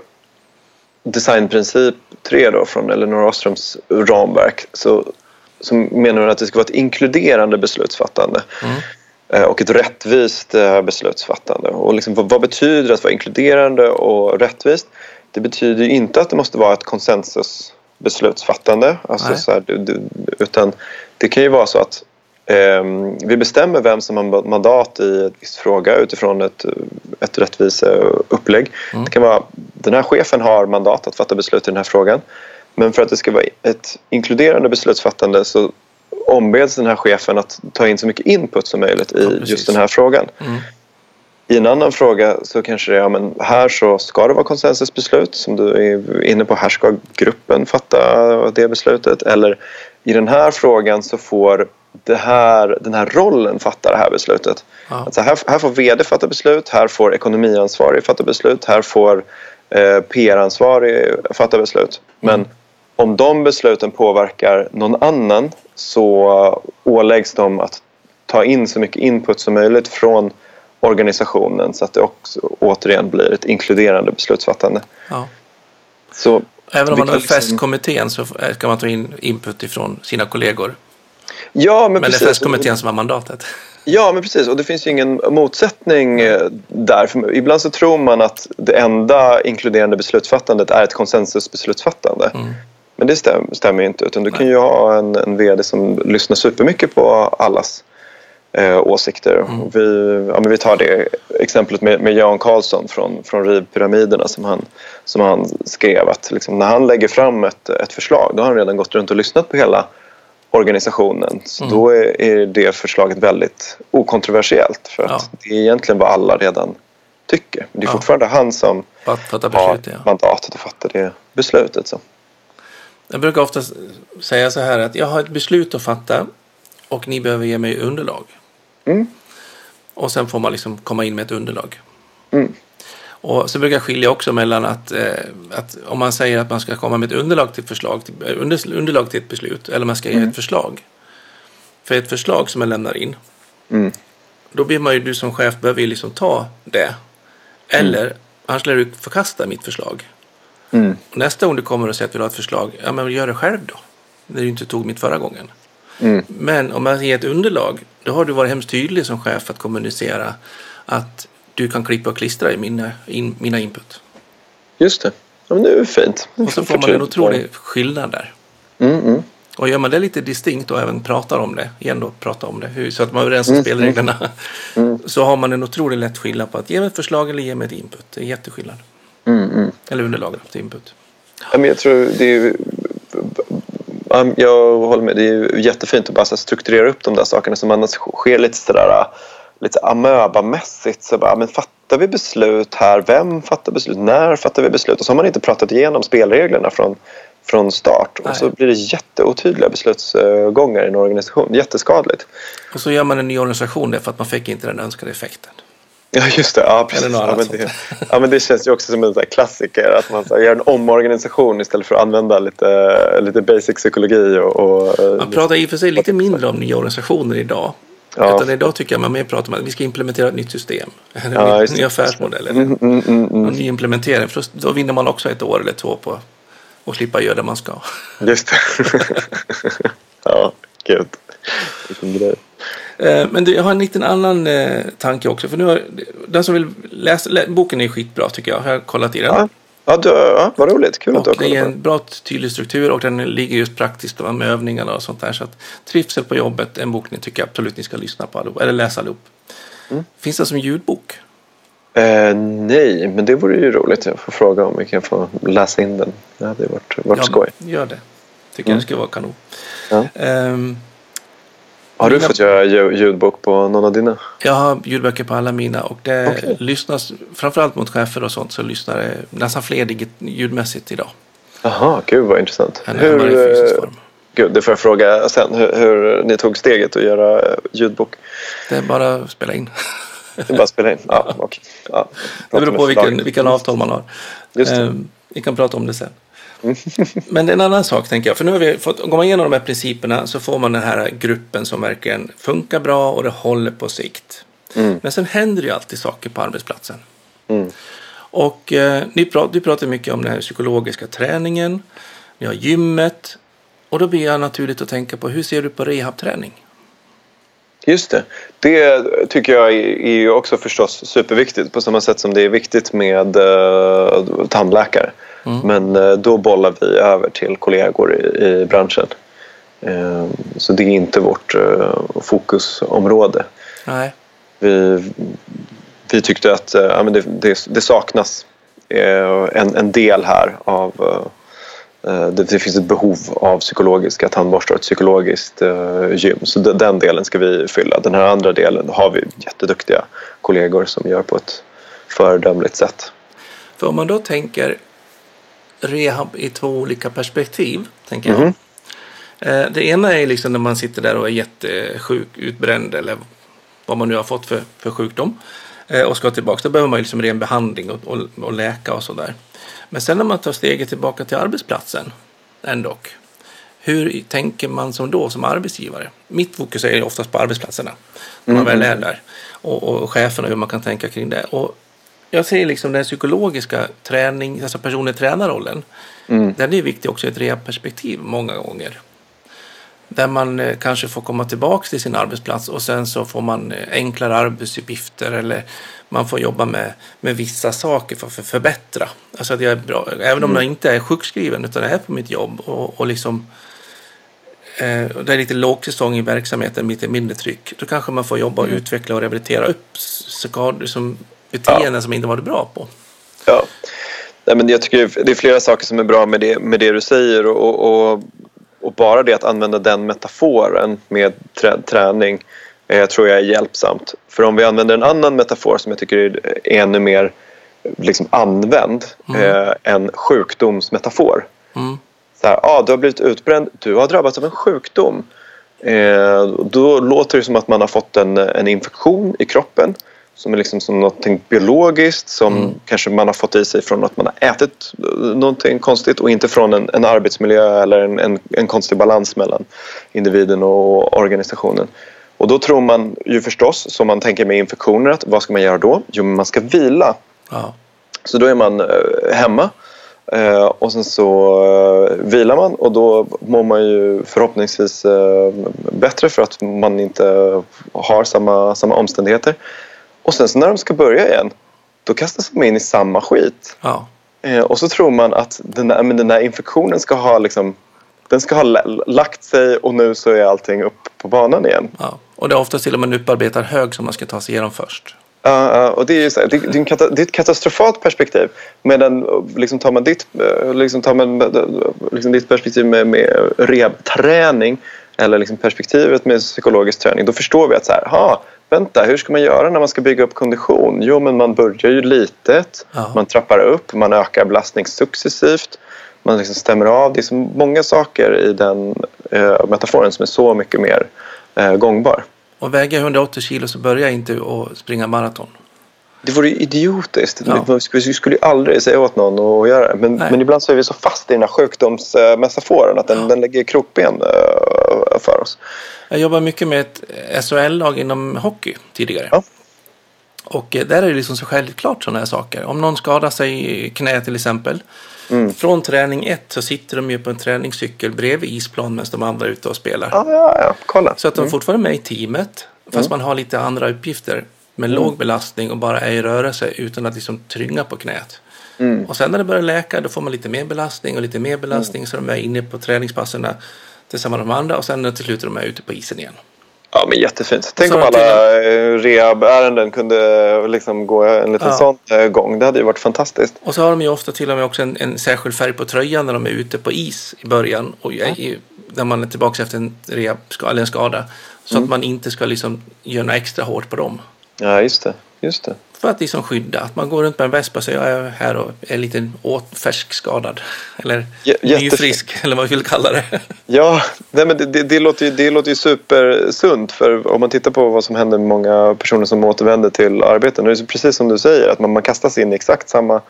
designprincip 3 då, från Elinor Ostroms ramverk så, så menar hon att det ska vara ett inkluderande beslutsfattande. Mm. Eh, och ett rättvist eh, beslutsfattande. Och liksom, vad, vad, betyder det att vara inkluderande och rättvist? Det betyder inte att det måste vara ett konsensusbeslutsfattande. Alltså utan det kan ju vara så att eh, vi bestämmer vem som har mandat i en viss fråga utifrån ett, ett rättviseupplägg. Mm. Det kan vara den här chefen har mandat att fatta beslut i den här frågan. Men för att det ska vara ett inkluderande beslutsfattande så ombeds den här chefen att ta in så mycket input som möjligt i ja, just den här frågan. Mm. I en annan fråga så kanske det är, ja, men här så ska det vara konsensusbeslut som du är inne på. Här ska gruppen fatta det beslutet. Eller i den här frågan så får här, den här rollen fatta det här beslutet. Ja. Alltså här, här får vd fatta beslut, här får ekonomiansvarig fatta beslut, här får eh, PR-ansvarig fatta beslut. Men mm. Om de besluten påverkar någon annan så åläggs de att ta in så mycket input som möjligt från organisationen så att det också återigen blir ett inkluderande beslutsfattande. Ja. Så Även om man har liksom... FES-kommittén så ska man ta in input ifrån sina kollegor. Ja, men, men precis. det är FES-kommittén som har mandatet. Ja, men precis. Och det finns ju ingen motsättning eh, där. För ibland så tror man att det enda inkluderande beslutsfattandet är ett konsensusbeslutsfattande. Mm. Men det stäm, stämmer inte. Utan du Nej. kan ju ha en, en vd som lyssnar supermycket på allas eh, åsikter. Mm. Vi, ja, men vi tar det exemplet med, med Jan Karlsson från, från Rivpyramiderna som han, som han skrev att liksom, när han lägger fram ett, ett förslag då har han redan gått runt och lyssnat på hela organisationen. Så mm. då är, är, det förslaget väldigt okontroversiellt för att ja. det är egentligen vad alla redan tycker. Men det är ja. fortfarande han som beslut, har ja. mandatet att fatta det beslutet. Så. Jag brukar ofta säga så här att jag har ett beslut att fatta och ni behöver ge mig underlag. Mm. Och sen får man liksom komma in med ett underlag. Mm. Och så brukar jag skilja också mellan att, eh, att om man säger att man ska komma med ett underlag till, förslag, till, eh, under, underlag till ett beslut eller man ska ge mm. ett förslag. För ett förslag som man lämnar in, mm. då blir man ju, du som chef behöver ju liksom ta det. Eller mm. annars lär du förkasta mitt förslag. Mm. Nästa gång du kommer och säger att du vill ha ett förslag, ja men gör det själv då. När du inte tog mitt förra gången. Mm. Men om man ger ett underlag, då har du varit hemskt tydlig som chef att kommunicera att du kan klippa och klistra i mina, in, mina input. Just det. Ja, men det är fint. och så får man en otrolig skillnad där. Mm, mm. Och gör man det lite distinkt och även pratar om det, igen då prata om det, så att man är överens om mm, spelreglerna, mm. så har man en otroligt lätt skillnad på att ge mig ett förslag eller ge mig ett input. Det är jätteskillnad. Mm, mm. Eller underlag till input. Ja, men jag tror det är jag håller med. Det är jättefint att bara strukturera upp de där sakerna som annars sker lite sådär lite amöbamässigt. Så bara, men fattar vi beslut här? Vem fattar beslut? När fattar vi beslut? Och så har man inte pratat igenom spelreglerna från, från start. Nej. Och så blir det jätteotydliga beslutsgångar i en organisation. Jätteskadligt. Och så gör man en ny organisation där för att man fick inte den önskade effekten. Ja, just det. Ja, precis. Ja men det, ja, men det känns ju också som en klassiker att man så här, gör en omorganisation istället för att använda lite, lite basic psykologi. Och, och man pratar i och för sig lite mindre om nya organisationer idag. Ja. Utan idag tycker jag man mer pratar om att vi ska implementera ett nytt system. En ja, ny, ny affärsmodell eller mm, mm, mm, mm. en ny implementering. För då, då, vinner man också ett år eller två på att slippa göra det man ska. Just det. ja, gud. Vilken grej. Eh, men jag har en liten annan eh, tanke också. För nu har, den som vill läsa, lä, boken är skitbra tycker jag. Jag har kollat i den. Ja, ja, du, ja vad roligt. Kul att du har kollat Det är en bra tydlig struktur och den ligger just praktiskt med övningarna och sånt där. Så att Trivsel på jobbet, en bok ni tycker jag absolut ni ska lyssna på allihop, eller läsa allihop. Mm. Finns det som ljudbok? Eh, nej, men det vore ju roligt. Jag får fråga om vi kan få läsa in den. Det hade varit, varit ja, skoj. Gör det. Tycker mm. jag det skulle vara kanon. Ja. Um, Har du Mina- fått göra lju- ljudbok på någon av dina? Jag har ljudböcker på alla mina och det Okej. lyssnas framförallt mot chefer och sånt så lyssnar det nästan fler digit- ljudmässigt idag Jaha, gud vad intressant. än är i fysisk eh, form. Gud, det får jag fråga sen. Hur, hur ni tog steget att göra eh, ljudbok? Det är bara att spela in. Det är bara att spela in? Ja, okej. Ja, Det beror på vilken, vilken avtal man har. Just det. Eh, Vi kan prata om det sen. Men det är en annan sak tänker jag. För nu har vi fått, går man igenom de här principerna så får man den här gruppen som verkligen funkar bra och det håller på sikt. Mm. Men sen händer ju alltid saker på arbetsplatsen. Mm. Och eh, ni prat, du pratar mycket om den här psykologiska träningen. Ni har gymmet. Och då blir jag naturligt att tänka på hur ser du på rehabträning? Just det. Det tycker jag är är ju också förstås superviktigt på samma sätt som det är viktigt med eh, tandläkare. Mm. Men eh, då bollar vi över till kollegor i, i branschen. Eh, så det är inte vårt eh, fokusområde. Nej. Vi, vi tyckte att ja, men det, det, det saknas en, en del här av det, det finns ett behov av psykologiska tandborstar och ett psykologiskt gym. Så de- den delen ska vi fylla. Den här andra delen har vi jätteduktiga kollegor som gör på ett föredömligt sätt. För om man då tänker rehab i två olika perspektiv, tänker jag. Eh, Det ena är liksom när man sitter där och är jättesjuk, utbränd eller vad man nu har fått för, för sjukdom eh, och ska tillbaka. Då behöver man liksom ren behandling och, och, och läka och sådär. Men sen när man tar steget tillbaka till arbetsplatsen ändå. Hur tänker man som då som arbetsgivare? Mitt fokus är oftast på arbetsplatserna. När man Mm. väl är där. Och, och cheferna hur man kan tänka kring det. Och jag ser liksom den psykologiska träning, alltså personlig tränarrollen. Mm. Den är viktig också i ett rehabperspektiv många gånger. Där man eh, kanske får komma tillbaka till sin arbetsplats och sen så får man eh, enklare arbetsuppgifter eller man får jobba med, med vissa saker för att för- förbättra. Alltså att jag är bra, även om jag inte är sjukskriven utan jag är på mitt jobb och, och liksom eh, det är lite lågsäsong i verksamheten, lite mindre tryck. Då kanske man får jobba och utveckla och rehabilitera upp skador som beteenden som inte varit bra på. Ja. Nej, men jag tycker det är flera saker som är bra med det, med det du säger och, och, och bara det att använda den metaforen med trä, träning eh, tror jag är hjälpsamt. För om vi använder en annan metafor som jag tycker är ännu mer liksom använd, eh, en sjukdomsmetafor. Mm. Så här, ah, du har blivit utbränd, du har drabbats av en sjukdom. Eh, då låter det som att man har fått en, en infektion i kroppen som är liksom som något biologiskt som kanske man har fått i sig från att man har ätit någonting konstigt och inte från en, en arbetsmiljö eller en, en, en konstig balans mellan individen och organisationen. Och då tror man ju förstås, som man tänker med infektioner, att vad ska man göra då? Jo, men man ska vila. Ja. Så då är man eh, hemma eh, och sen så eh, vilar man och då mår man ju förhoppningsvis bättre för att man inte har samma, samma omständigheter. Och sen så när de ska börja igen då kastas de in i samma skit. Ja. Eh, och så tror man att den där, men den där infektionen ska ha liksom den ska ha lagt sig och nu så är allting upp på banan igen. Ja. Och det är oftast till och med en upparbetad hög som man ska ta sig igenom först. Ja, ja, och det är, ju så det, det, är det är ett katastrofalt perspektiv. Medan liksom, tar man ditt, eh, liksom, tar man, eh, liksom, ditt perspektiv med, med rehabträning eller liksom perspektivet med psykologisk träning då förstår vi att så här, ha, vänta, hur ska man göra när man ska bygga upp kondition? Jo, men man börjar ju litet, Ja. man trappar upp, man ökar belastning successivt man liksom stämmer av. Det är så många saker i den eh, metaforen som är så mycket mer eh, gångbar. Och väger jag 180 kilo så börjar jag inte att springa maraton. Det vore ju idiotiskt. Ja. Vi, skulle- ju aldrig säga åt någon att göra det. Men, men ibland så är vi så fast i den här sjukdomsmetaforen att den, Ja. den lägger krokben eh, för oss. Jag jobbar mycket med ett SHL-lag inom hockey tidigare. Ja. Och eh, där är det liksom så självklart sådana här saker. Om någon skadar sig i knä till exempel. Mm. Från träning ett så sitter de ju på en träningscykel bredvid isplan medan de andra är ute och spelar. Ja, ja, ja. Kolla. Så att de är fortfarande med i teamet. Fast man har lite andra uppgifter. Med låg belastning och bara är i rörelse utan att liksom trynga på knät. Mm. Och sen när det börjar läka då får man lite mer belastning och lite mer belastning. Så de är inne på träningspassen tillsammans med de andra. Och sen till slut är de ute på isen igen. Ja, men jättefint. Tänk Så om alla eh, rehabärenden kunde liksom gå en liten Ja. sån eh, gång. Det hade ju varit fantastiskt. Och så har de ju ofta till och med också en, en särskild färg på tröjan när de är ute på is i början. Och jag, när man är tillbaka efter en, rehab, eller en skada. Så Mm. att man inte ska liksom göra något extra hårt på dem. Ja, just det. Just det. För att liksom skydda. Att man går runt med en vespa säger jag är här och är lite åt, färskskadad. Eller jättefint. nyfrisk, eller vad vi vill kalla det. Ja, nej, men det, det, det, låter ju, det låter ju supersunt. För om man tittar på vad som händer med många personer som återvänder till arbeten. Det är så precis som du säger, att man, man kastas in i exakt samma,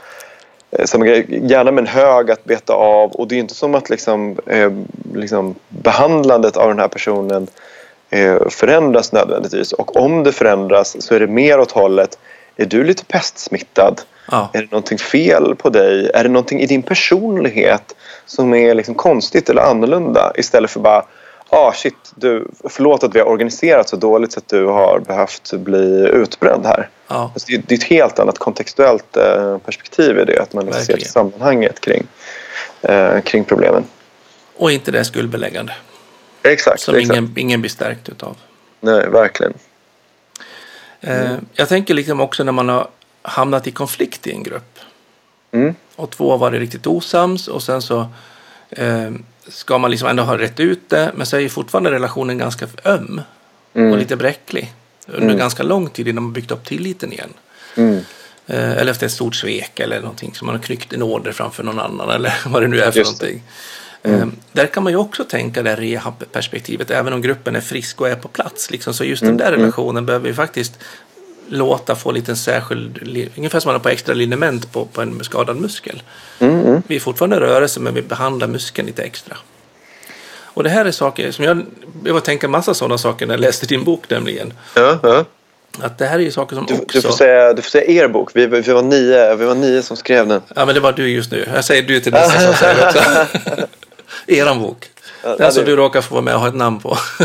eh, samma grej. Gärna med en hög att beta av. Och det är inte som att liksom, eh, liksom behandlandet av den här personen förändras nödvändigtvis. Och om det förändras så är det mer åt hållet är du lite pestsmittad? Ja. Är det någonting fel på dig? Är det någonting i din personlighet som är liksom konstigt eller annorlunda? Istället för bara ah shit, du, förlåt att vi har organiserat så dåligt så att du har behövt bli utbränd här. Ja. Alltså det, det är ett helt annat kontextuellt eh, perspektiv i det. Att man liksom ser sammanhanget kring, eh, kring problemen. Och inte det skuldbeläggande. Exakt. Som exakt. ingen, ingen blir stärkt utav. Nej, verkligen. Eh, jag tänker liksom också när man har hamnat i konflikt i en grupp. Mm. Och två har varit riktigt osams och sen så eh, ska man liksom ändå ha rätt ut det. Men så är ju fortfarande relationen ganska öm Mm. och lite bräcklig. Under ganska lång tid innan man byggt upp tilliten igen. Mm. Eh, eller efter ett stort svek eller någonting som man har knyckt en order framför någon annan eller vad det nu är för Just det. Eh, där kan man ju också tänka det rehab-perspektivet även om gruppen är frisk och är på plats. Liksom. Så just den där relationen behöver vi faktiskt låta få lite särskild, ungefär som man har på extra liniment på, på en skadad muskel. Mm, mm. Vi är fortfarande i rörelse men vi behandlar muskeln lite extra. Och det här är saker som jag, jag var tänka massa sådana saker när jag läste din bok nämligen. Ja, ja. Att det här är ju saker som Du, också... du, får säga, du får säga er bok. Vi, vi, var nio, vi var nio som skrev den. Ja, men det var du just nu. Jag säger du till nästa som säger också. Eran bok. Ja, Den som du råkar få vara med och ha ett namn på.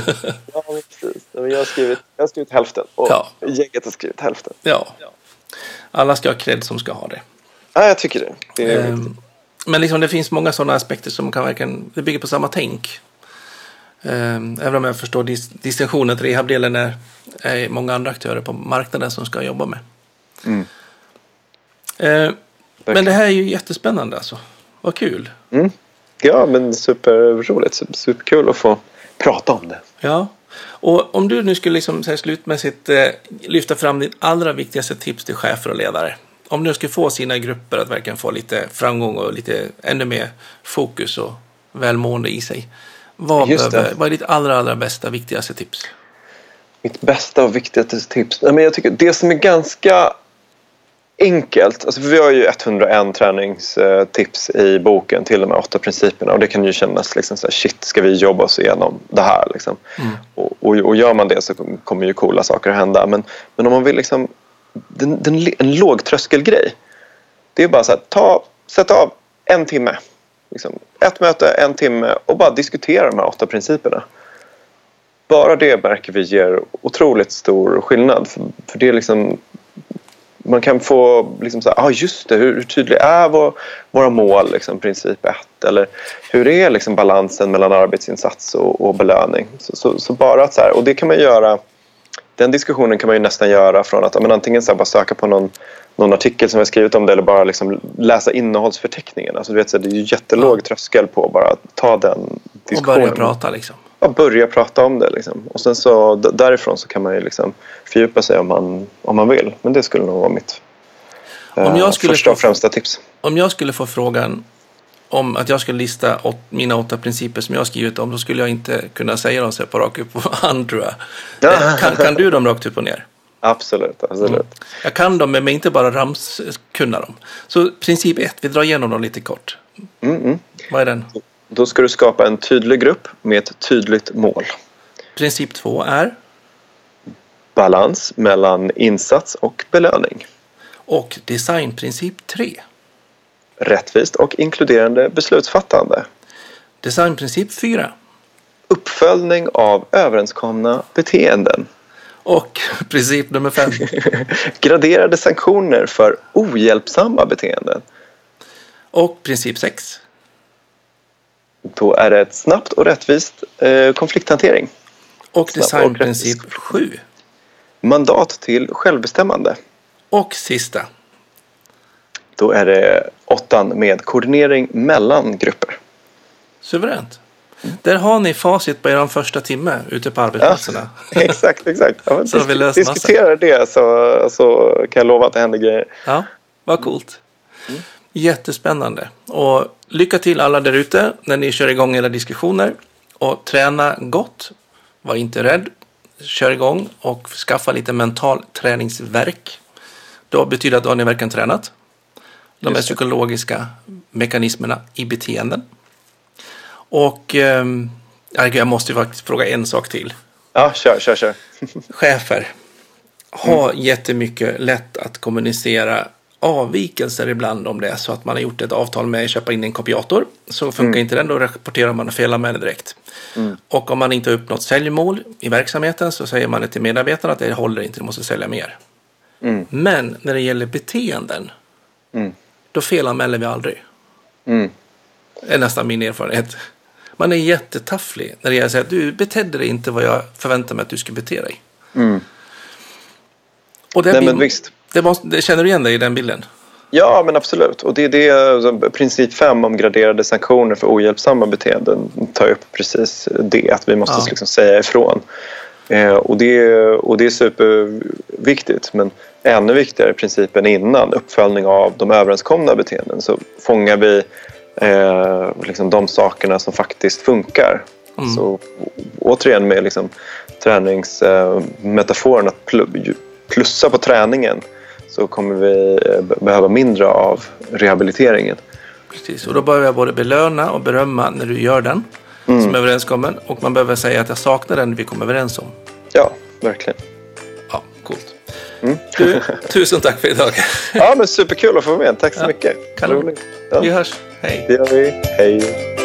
Ja, precis. Jag har skrivit, jag har skrivit hälften och Ja. gänget har skrivit hälften. ja. Alla ska ha cred som ska ha det. Ja, jag tycker det. det. Ehm, Men liksom det finns många sådana aspekter som kan verkligen, det bygger på samma tänk. Ehm, Även om jag förstår dis- distinktionen att rehabdelen är, är många andra aktörer på marknaden som ska jobba med. Mm. Ehm, Men det här är ju jättespännande alltså. Vad kul. Mm. Ja, men superroligt. Super- Superkul att få prata om det. Ja. Och om du nu skulle liksom så här slutmässigt eh, lyfta fram ditt allra viktigaste tips till chefer och ledare. Om du skulle få sina grupper att verkligen få lite framgång och lite ännu mer fokus och välmående i sig. Vad, behöver, vad är ditt allra, allra bästa, viktigaste tips? Mitt bästa och viktigaste tips? Nej, men jag tycker det som är ganska enkelt. Alltså vi har ju 101 träningstips i boken till de här åtta principerna. Och det kan ju kännas liksom så här, shit, ska vi jobba oss igenom det här? Liksom. Och, och, och gör man det så kommer ju coola saker att hända. Men, men om man vill liksom, den, den, en lågtröskelgrej. Det är bara så här, ta, sätt av en timme. Liksom, ett möte, en timme och bara diskutera de här åtta principerna bara det märker vi ger otroligt stor skillnad. För, för det är liksom, man kan få liksom så här, ah, just det, hur, hur tydlig är vår, våra mål, liksom, princip 1? Eller hur är liksom balansen mellan arbetsinsats och, och belöning? Så, så, så bara att så här, och det kan man göra, den diskussionen kan man ju nästan göra från att men antingen så här, bara söka på någon, någon artikel som jag skrivit om det eller bara liksom läsa innehållsförteckningen. Alltså, du vet, så här, det är ju jättelåg tröskel på att bara ta den Och diskussionen börja prata liksom. Ja, börja prata om det. Liksom. Och sen så därifrån så kan man ju liksom fördjupa sig om man, om man vill. Men det skulle nog vara mitt Om eh, jag skulle första och få- främsta tips. Om jag skulle få frågan om att jag skulle lista åt, mina åtta principer som jag har skrivit om, då skulle jag inte kunna säga dem så på rak upp jag. Ja. Eh, Kan, kan du dem rakt upp och ner? Absolut. absolut. Jag kan dem, men inte bara ramskunna dem. Så princip ett, vi drar igenom dem lite kort. Mm, mm. Vad är den? Då ska du skapa en tydlig grupp med ett tydligt mål. Princip två är, Balans mellan insats och belöning. och designprincip tre. Rättvist och inkluderande beslutsfattande. Designprincip fyra. Uppföljning av överenskomna beteenden. Och princip nummer fem. Graderade sanktioner för ohjälpsamma beteenden. Och princip sex. Då är det ett snabbt och rättvist eh, konflikthantering. Och designprincip sju. Mandat till självbestämmande. Och sista. Då är det åttan med koordinering mellan grupper. Suveränt. Där har ni facit på er första timme ute på arbetsplatserna. Ja, exakt, exakt. Ja, Så vi löst massa. diskutera det så, så kan jag lova att det händer grejer. Ja, vad coolt. Jättespännande. Och lycka till alla där ute när ni kör igång era diskussioner. Och träna gott. Var inte rädd. Kör igång och skaffa lite mental träningsverk. Då betyder att då har ni verkligen tränat. De här psykologiska mekanismerna i beteenden. Och herregud, jag måste ju faktiskt fråga en sak till. Ja, kör, kör, kör. chefer har jättemycket lätt att kommunicera avvikelser ibland om det är så att man har gjort ett avtal med att köpa in en kopiator. Så funkar inte den, då rapporterar man och det direkt. Och om man inte har uppnått säljmål i verksamheten så säger man det till medarbetarna att det håller inte, du måste sälja mer. Mm. Men när det gäller beteenden, Mm. då felanmäler vi aldrig. Mm. Det är nästan min erfarenhet. Man är jättetafflig när det gäller att säga att du betedde dig inte vad jag förväntar mig att du skulle bete dig. Mm. Och det, Nej, blir- men visst. Det, måste, det känner du igen dig i den bilden? Ja, men absolut. Och det är det, alltså, princip 5 om graderade sanktioner för ohjälpsamma beteenden tar upp precis det, att vi måste Ja. liksom säga ifrån. Eh, och, det, och det är superviktigt, men ännu viktigare principen innan, uppföljning av de överenskomna beteenden. Så fångar vi eh, liksom de sakerna som faktiskt funkar. Mm. Så återigen med liksom, träningsmetaforen att pl- plussa på träningen så kommer vi eh, be- behöva mindre av rehabiliteringen. Precis, och då behöver jag både belöna och berömma när du gör den Mm. som är överenskommen. Och man behöver säga att jag saknar den vi kom överens om. Ja, verkligen. Ja, coolt. Mm. Du, tusen tack för idag. Ja, men superkul att få vara med. Tack så Ja, mycket. kanon. Ja, Vi hörs. Hej. det gör vi. Hej.